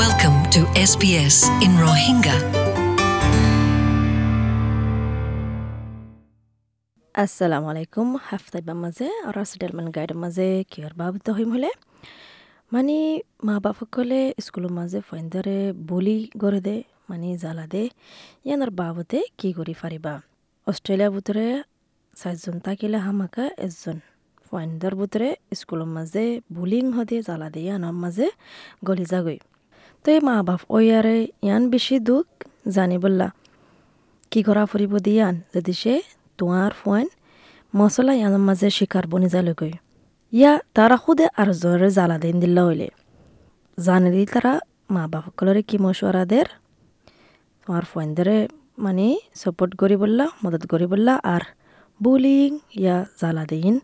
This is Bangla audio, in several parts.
Welcome to SBS in Rohingya. আসসালামু আলাইকুম হাফতাইবার মাঝে আর ডেলমান গাইডের মাঝে কিয়র বাবত হইম হলে মানে মা বাপসকলে স্কুলের মাঝে ফয়েন্দরে বলি গড়ে দে মানে জ্বালা দে ইয়ানোর বাবতে কি করি ফারিবা অস্ট্রেলিয়া ভিতরে চারজন থাকিলে হামাকা এজন ফয়েন্দর ভিতরে স্কুলের মাঝে বুলিং হদে জ্বালা দে ইয়ানোর মাঝে গলি যাগই তো এই মা বাপ ওয়ারে ইয়ান বেশি দুঃখ জানি বললা। কি করা ফুরিব দিয়ান, যদি সে তোমার ফোন মশলা ইয়ানোর মাঝে শিকার বনি ইয়া তারা খুদে আর জোরে জ্বালা দিন দিল্লা হইলে। জানে দি তারা মা বাপসকলরে কি মশওয়ারা দের? তোমার ফোনদরে মানে সাপোর্ট করি বললা, মদত করি বললা আর বুলিং ইয়া জ্বালা দিন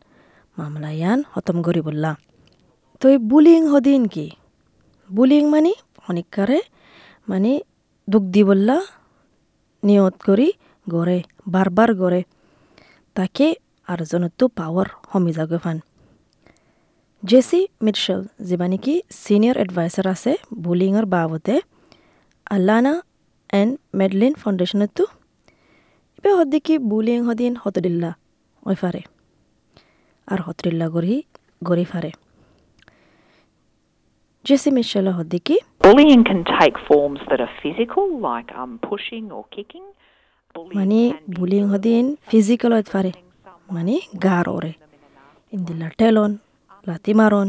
মামলা ইয়ান হতম করি বললা। তো বুলিং হদিন কি? বুলিং মানে অনেককারে মানে দুঃখ দি বললা নিয়ত করি গড়ে বারবার গড়ে তাকে আর জনতো পাওয়ার কমি যাগে ফান। জেসি মিটশেল যিবা নেকি ছিনিয়ৰ এডভাইচাৰ আছে বুলিঙৰ বাবদে আল্লানা এণ্ড মেডলিন ফাউণ্ডেশ্যনতো ইবে সদিকি বুলিং সদিন হতদিল্লা, ওই ফারে। আর হতদিল্লা গড়ি গড়ি ফারে। জেসি মিটশেল সদিকি Bullying can take forms that are physical, like um, pushing or kicking. মানে বুলিং সদিন ফিজিক্যাল হইতে পারে মানে গার ওরে ইন্দিলা টেলন লাতি মারন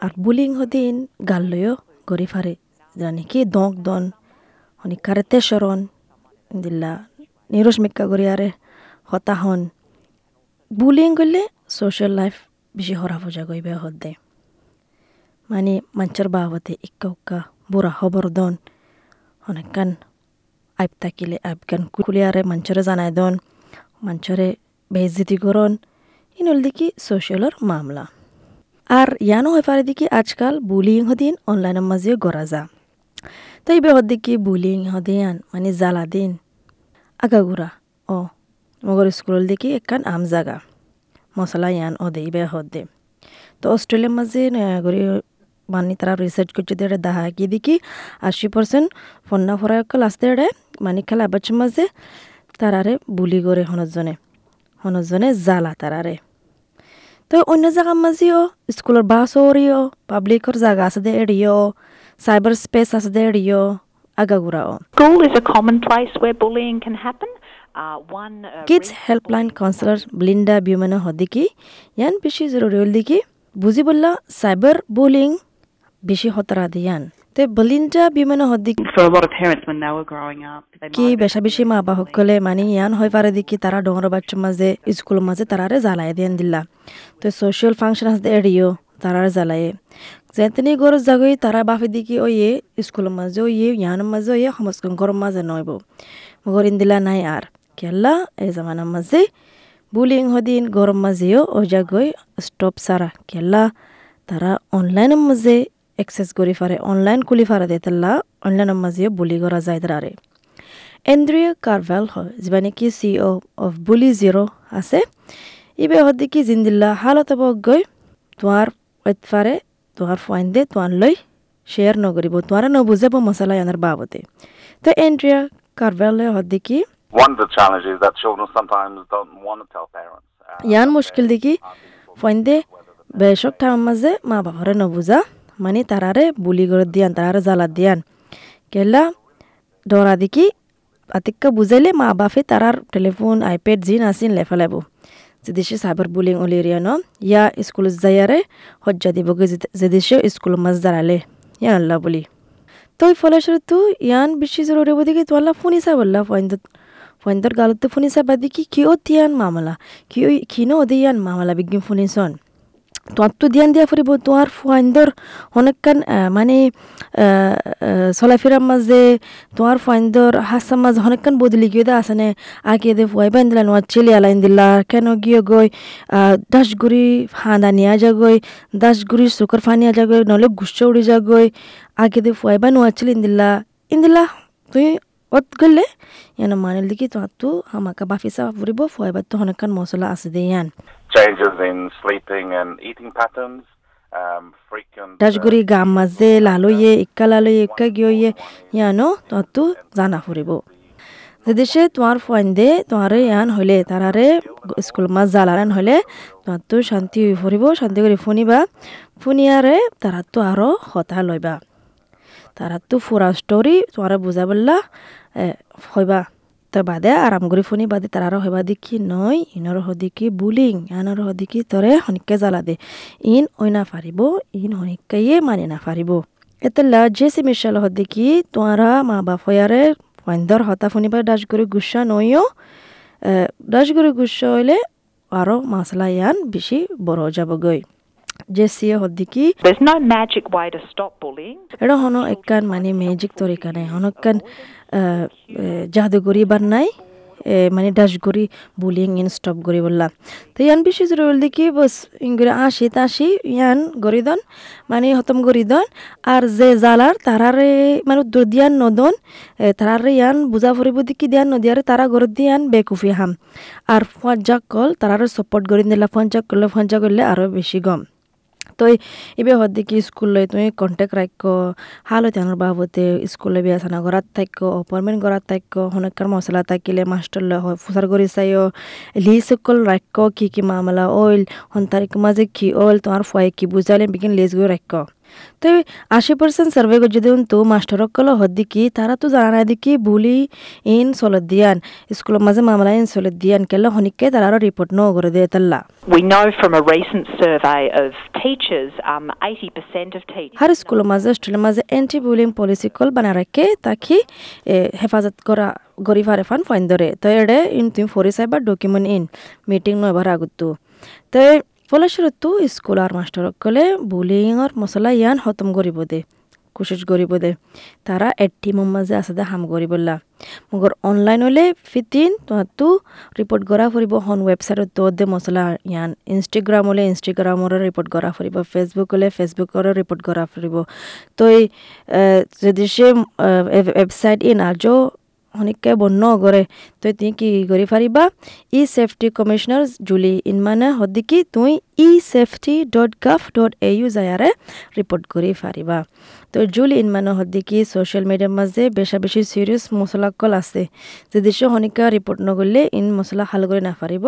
আর বুলিং হদিন গাল্লয়ও গড়ি ফারে জানি কি দক দন অনিকারে তেসরন ইন্দিলা নিরস মিক্কা গড়ি আরে হতাহন বুলিং করলে সোশ্যাল লাইফ বেশি হরা ভোজা গইবে হদ্দে মানে উক্কা বুড়া খবর দন অনেকখান আইব থাকিলে আইবগান কুলিয়ারে মঞ্চরে জানাই দন মঞ্চরে বেইজ্জতি করন ইনল দেখি সোশ্যালর মামলা আর ইয়ানো হয়ে পারে দেখি আজকাল বুলিং হদিন অনলাইনের মাঝে গড়া যা তাই বে হদ্দিকি বুলিং হদিয়ান মানে জ্বালা দিন আগাগুড়া ও মগর স্কুল দেখি একখান আম জাগা মশলা ইয়ান ও দে ইবে হদ্দে তো অস্ট্রেলিয়ার মাঝে নয়াগরি মানে তারা রিসার্চ করছে দেড়ে দাহা কি দেখি? আশি পার্সেন্ট ফন্না ফরায়কল আসতে এড়ে মানে খেলা বাচ্চার মাঝে তারারে বুলি করে হনজনে হনজনে জ্বালা তারারে। তো অন্য জায়গার মাঝেও স্কুলের বাস ওরিও পাবলিকর জায়গা আছে দে এড়িও সাইবার স্পেস আছে দে এড়িও আগাগুড়াও School is a common place where bullying can happen. Kids helpline counsellor Belinda বিউমানা হদিকি ইয়ান বেশি জরুরি হল দিকি বুঝি বললা সাইবার বুলিং বেশি হতরা দিয়ান তে বলিনটা বিউমানা হদিকি কি বেশা বেশি মা বাসকলে মানে ইয়ান হয়ে পারে দেখি তারা ডোঙর বাচ্চার মাঝে স্কুলের মাঝে তারারে জ্বালাই দিয়ান দিলা তো সোশ্যাল ফাংশন আছে এড়িও তারারে জ্বালায়ে। যেতনি গরজ জাগই তারা বাফে দেখি ওই এ স্কুলের মাঝে ওই এ ইয়ানের মাঝে ওই সমস্ত ঘরের মাঝে নইব মগর ইন্দিলা নাই আর। কেলা এই জামানার মাঝে বুলিং হদিন গরম মাঝেও ও জাগই স্টপ সারা। কেলা তারা অনলাইনের মাঝে এক্সেস করি ফারে অনলাইন কুলি ফারা দে তাল্লা অনলাইনের মাঝেও বুলি করা যায় তারারে এন্ড্রিয়া কারভেল হয় যিবা নেকি চিঅ' অফ বুলি জিৰ' আছে ইবে হদ্দি কি জিন্দিল্লা হালত গৈ তোমাৰ ঐতফাৰে তোমাৰ ফাইন্দে তোমাৰ লৈ শ্বেয়াৰ নকৰিব তোমাৰে নবুজাব মছলা ইয়ানৰ বাবতে তো এন্ড্ৰিয়া কাৰভেলে হদ্দি কি. Uh, ইয়ান মুশকিল দেখি ফাইন্দে বেশক ঠাম মাঝে মা বাবারে নবুজা মানে তারারে বুলি করে দিয়ান, তারারে জ্বালা দিয়ান। কেলা ডরা দেখি আতিক্কা বুঝাইলে মা বাপে তারার টেলিফোন আইপ্যাড জিন আসিন লেফালাইব যদি সে সাইবার বুলিং অলিরিয়ান ইয়া স্কুল যাইয়ারে হজ্জা দিবগে যদি সে স্কুল মাছ দাঁড়ালে ইয়ান আল্লাহ বলি। তো এই ফলস্বরূপ ইয়ান বেশি জরুরি বলি কি তোয়াল্লা ফুনিসা বললা ফয়েন্দত ফয়েন্দর গালতে ফুনিসা বাদি কি কিও তিয়ান মামলা? কিও কিনো ওদে ইয়ান মামলা বিজ্ঞান ফুনিসন তোমার তো ধ্যান দিয়া ফুরিব, তোমার ফাইন্দর অনেকখান মানে চলাফেরার মাঝে তোমার ফাইন্দর হাসার মাঝে অনেকখান বদলি গিয়ে দা আসনে। আগে দে ফুয়াই বান দিলা নোয়ার ছেলে আলাইন দিলা কেন গিয়ে গই দাসগুড়ি হাঁদা নিয়া যাগই, দাসগুড়ি শুকর ফানিয়া যাগই নহলে গুচ্ছ উড়ি যাগই। আগে দে ফুয়াই বা নোয়ার ছেলে ইন্দিল্লা ইন্দিল্লা তুই অত গলে ইয়ান মানিল দেখি তোমার তো আমাকে বাফিসা ফুরিব, ফুয়াই বা তো অনেকখান মশলা আছে দে ইয়ান। Changes in sleeping and eating patterns, um, frequent. ডাজগুৰি গাম মাজে লালৈয়ে ইক্কা লালৈয়ে ইক্কা গিয়ে ইয়ানো ততো জানা ফুৰিব যেদেশে তোমার ফয়েন্দে তোমারে ইয়ান হইলে তারারে স্কুল মাছ জালারান হইলে তোমার তো শান্তি হয়ে ফুরিব শান্তি করে ফুনিবা ফুনিয়ারে তারা তো আরও হতা লইবা তারা তো ফুরা স্টোরি তোমারে বুঝা বললা হইবা তো বাদে আরাম করে ফুনি বাদে তারার হইবা দেখি নয়, ইনর হদিকি বুলিং, আনর হদিকি তরে হনিকে জ্বালা দে। ইন ওইনা ফারিব, ইন হনিকাইয়ে মানে না ফারিব। এতেলা যে সিমিশাল হদিকি তোমারা মা বাপয়ারে ফাইন্দর হতা ফুনিবা ডাস করে গুসা নইও ডাস করে গুসা হইলে আরও মাসলা ইয়ান বেশি বড় যাবগৈ। সিয়ে হদিকি There's no magic way to stop bullying. মানে একখান জাদুগরি বার নাই এ, মানে ডাস করি বুলিং ইন স্টপ করি বললাম তো ইয়ান বেশি জোরে বলতে কি বস ইংরে আসি তাসি ইয়ান গরি দন মানে হতম গরি দন আর যে জালার তারারে মানে উত্তর দিয়ান নদন তারারে ইয়ান বুঝা ফুরিব দিকি দিয়ান নদিয়ারে তারা গরত দিয়ান বেকুফি হাম। আর ফঞ্জাক কল তারারে সাপোর্ট করি দিলা ফঞ্জাক করলে ফঞ্জা করলে আরও বেশি গম। তো এবে হদ্দি দেখি স্কুললৈ তুমি কন্টেক্ট রাখ হালো তেনার বাবতে স্কুললৈ বিয়া সানা ঘরাত থাক অপয়েন্টমেন্ট ঘরাত থাক হনকার মশলা থাকিলে মাষ্টৰলৈ হয় ফুচাৰ কৰি চাই সকল ৰাখ্য, কি কি মামলা অইল সন্তাৰিক মাজে কি অইল তোমাৰ ফুৱাই কি বুজালে বিকিন লেজ গৈ রাখ তো আশি পার্সেন্ট সার্ভে যদি তো মাস্টার কল হদ্দি কি তারা তো জানা নাই দেখি বুলি ইন চলত দিয়ান স্কুলের মাঝে মামলা ইন চলত দিয়ান কেলে হনিকে তারা রিপোর্ট ন করে দিয়ে তাল্লা We know from a recent survey of teachers, um, 80% of teachers. হর স্কুলের মাঝে হোস্টেলের মাঝে এন্টি বুলিং পলিসি কল বানা রাখে তাকি হেফাজত করা গরি ফারে ফান ফাইন ধরে তো এডে ইন তুমি ফরি সাইবা ডকুমেন্ট ইন মিটিং নয়বার আগতো তো ফলস্বরূপ স্কুল আর মাস্টার কলে বুলিংর মশলা ইয়ান খতম করিব দে কোশিশ করিব দে তারা এটি মাঝে আছে দে হাম করি বললা মগর অনলাইন হলে ফিতিন তো রিপোর্ট করা ফুরিব, হন ওয়েবসাইটত তো দে মশলা ইয়ান। ইনষ্টাগ্রাম হলে ইনষ্টাগ্রামরে রিপোর্ট করা ফুরিব ফেসবুক হলে ফেসবুকরে রিপোর্ট করা ফুরিব। তো যদি সে ওয়েবসাইট ইন আজ অনেককে বন্য করে। তো তুই কি কৰি পাৰিবা ই সেফটি কমিশনার জুলি ইনমানে হদিকি তুই e safety dot gov dot A U যায়ারে report কৰি পাৰিবা তো জুলি ইনমানে হদিকি সোশ্যাল মিডিয়ার মাঝে বেশা বেশি সিরিয়াস মশলাকল আছে। যদি সে হনিকা রিপোর্ট নগরলে ইন মশলা হাল করে না পারিব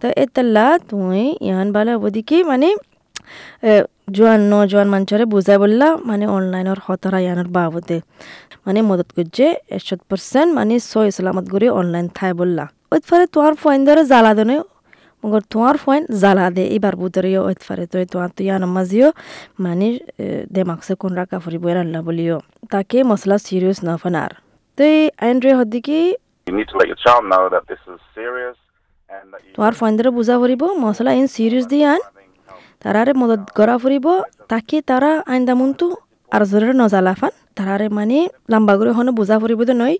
তো এতাল্লা তুই ইহান ভালো হব দেখি মানে এ, জোয়ান মানুষরে বুঝাই বললা মানে অনলাইনের হতরা ইয়ানোর বাবদে। মানে মদত করছে একশো পার্সেন্ট মানে সই সালামত করে অনলাইন থাই বললা। ওই ফারে তোমার ফোন ধরে জ্বালা দেনে মগর তোমার ফোন জ্বালা দে এবার বুতরিও ওই ফারে। তো তোমার তো ইয়ান মাঝিও মানে দেমাকসে কোন রাখা ফুরিব আল্লাহ বলিও। তাকে মশলা সিরিয়াস না ফানার। তো এই আইনরে হদ্দিকি You need to let your child know that this is serious and that you তোমার ফোন ধরে বুঝা ফুরিব মশলা ইন সিরিয়াস দিয়ান তারারে মদত করা ফুরিব তাকে তারা আইন দামুনতু আর জোরে নজালাফান। তারারে মানে লম্বা করে হনে বুঝা ফুরিব তো নয়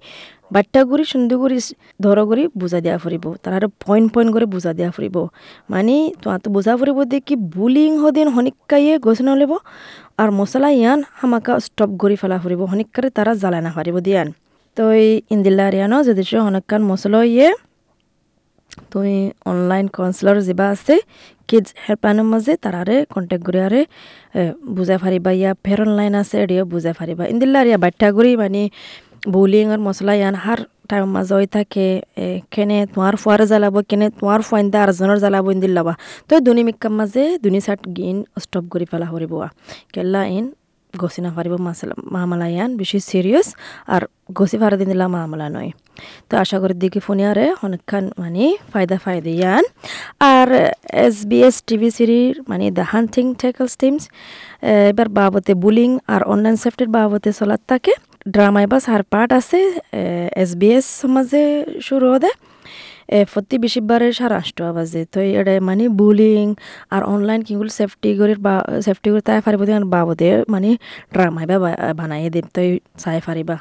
বাট্টা গুড়ি সুন্দর গুড়ি ধর গুড়ি বুঝা দিয়া ফুরিব তারারে পয়েন্ট পয়েন্ট করে বুঝা দিয়া ফুরিব মানে তো বুঝা ফুরিব দেখি বুলিং হদিন হনিকাইয়ে গোছনা লব আর মশলা ইয়ান হামাকা স্টপ কৰি ফেলা ফুরিব হনিকারে তারা জ্বালাই না পারিব দিয়ান। তো এই ইন্দিল্লা আরিয়ানো যদি হনকান মশলা ইয়ে তুমি অনলাইন কাউন্সিলর যিবা আছে কিডস হেল্পলাইনের মাঝে তারারে কন্টেক্ট করে আরে বুঝাই ফারিবা ইয়া ফের অনলাইন আছে এডিও বুঝাই ফারিবা ইন্দিল্লা ইয়া বাট্টা করি মানে বুলিং আর মশলা ইয়ান হার টাইম মাঝে হয়ে থাকে কেনে তোমার ফুয়ারে জ্বালাব, কেনে তোমার ফুয়াইন্দা আরজনের জ্বালাব ইন্দিল্লাবা তো দুনি মিক্কার মাঝে দুনি সাট গিন স্টপ করে ফেলা হরিব কেল্লা ইন গছি না পারিব মাসলা মামলা ইয়ান বেশি সিরিয়াস আর গছি ফারা দিন দিলা মামলা নয় তো আশা করি দেখি ফোনিয়ারে অনেকখান মানে ফায়দা ইয়ান আর এস বি এস টিভি সিরির মানে দ্য হান্টিং টেকলস টিমস এবার বাবতে বুলিং আর অনলাইন সেফটির বাবতে চলাত থাকে ড্রামা এবার সার পার্ট আছে এস বি এস মাঝে শুরু হতে এ, প্রতি বেশিবারে সারা আষ্ট বাজে তো এটা মানে বুলিং আর অনলাইন কিগুলো সেফটি করে বা সেফটি করে তাই পারিব বাবদে মানে ড্রামা বা বানাই দিম তো চাই পারিবা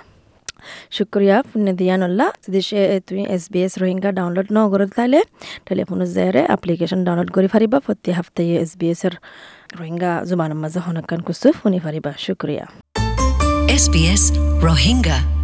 শুক্রিয়া দিয়ানল্লা যদি সে তুমি এস বি এস রোহিঙ্গা ডাউনলোড ন করে তাহলে টেলিফোনের জেরে অ্যাপ্লিকেশন ডাউনলোড করে পারিবা প্রতি হাফতায় এস বি এসের রোহিঙ্গা জুবানের মাঝে হনকান কুসু শুনি পারিবা শুক্রিয়া। SBS Rohingya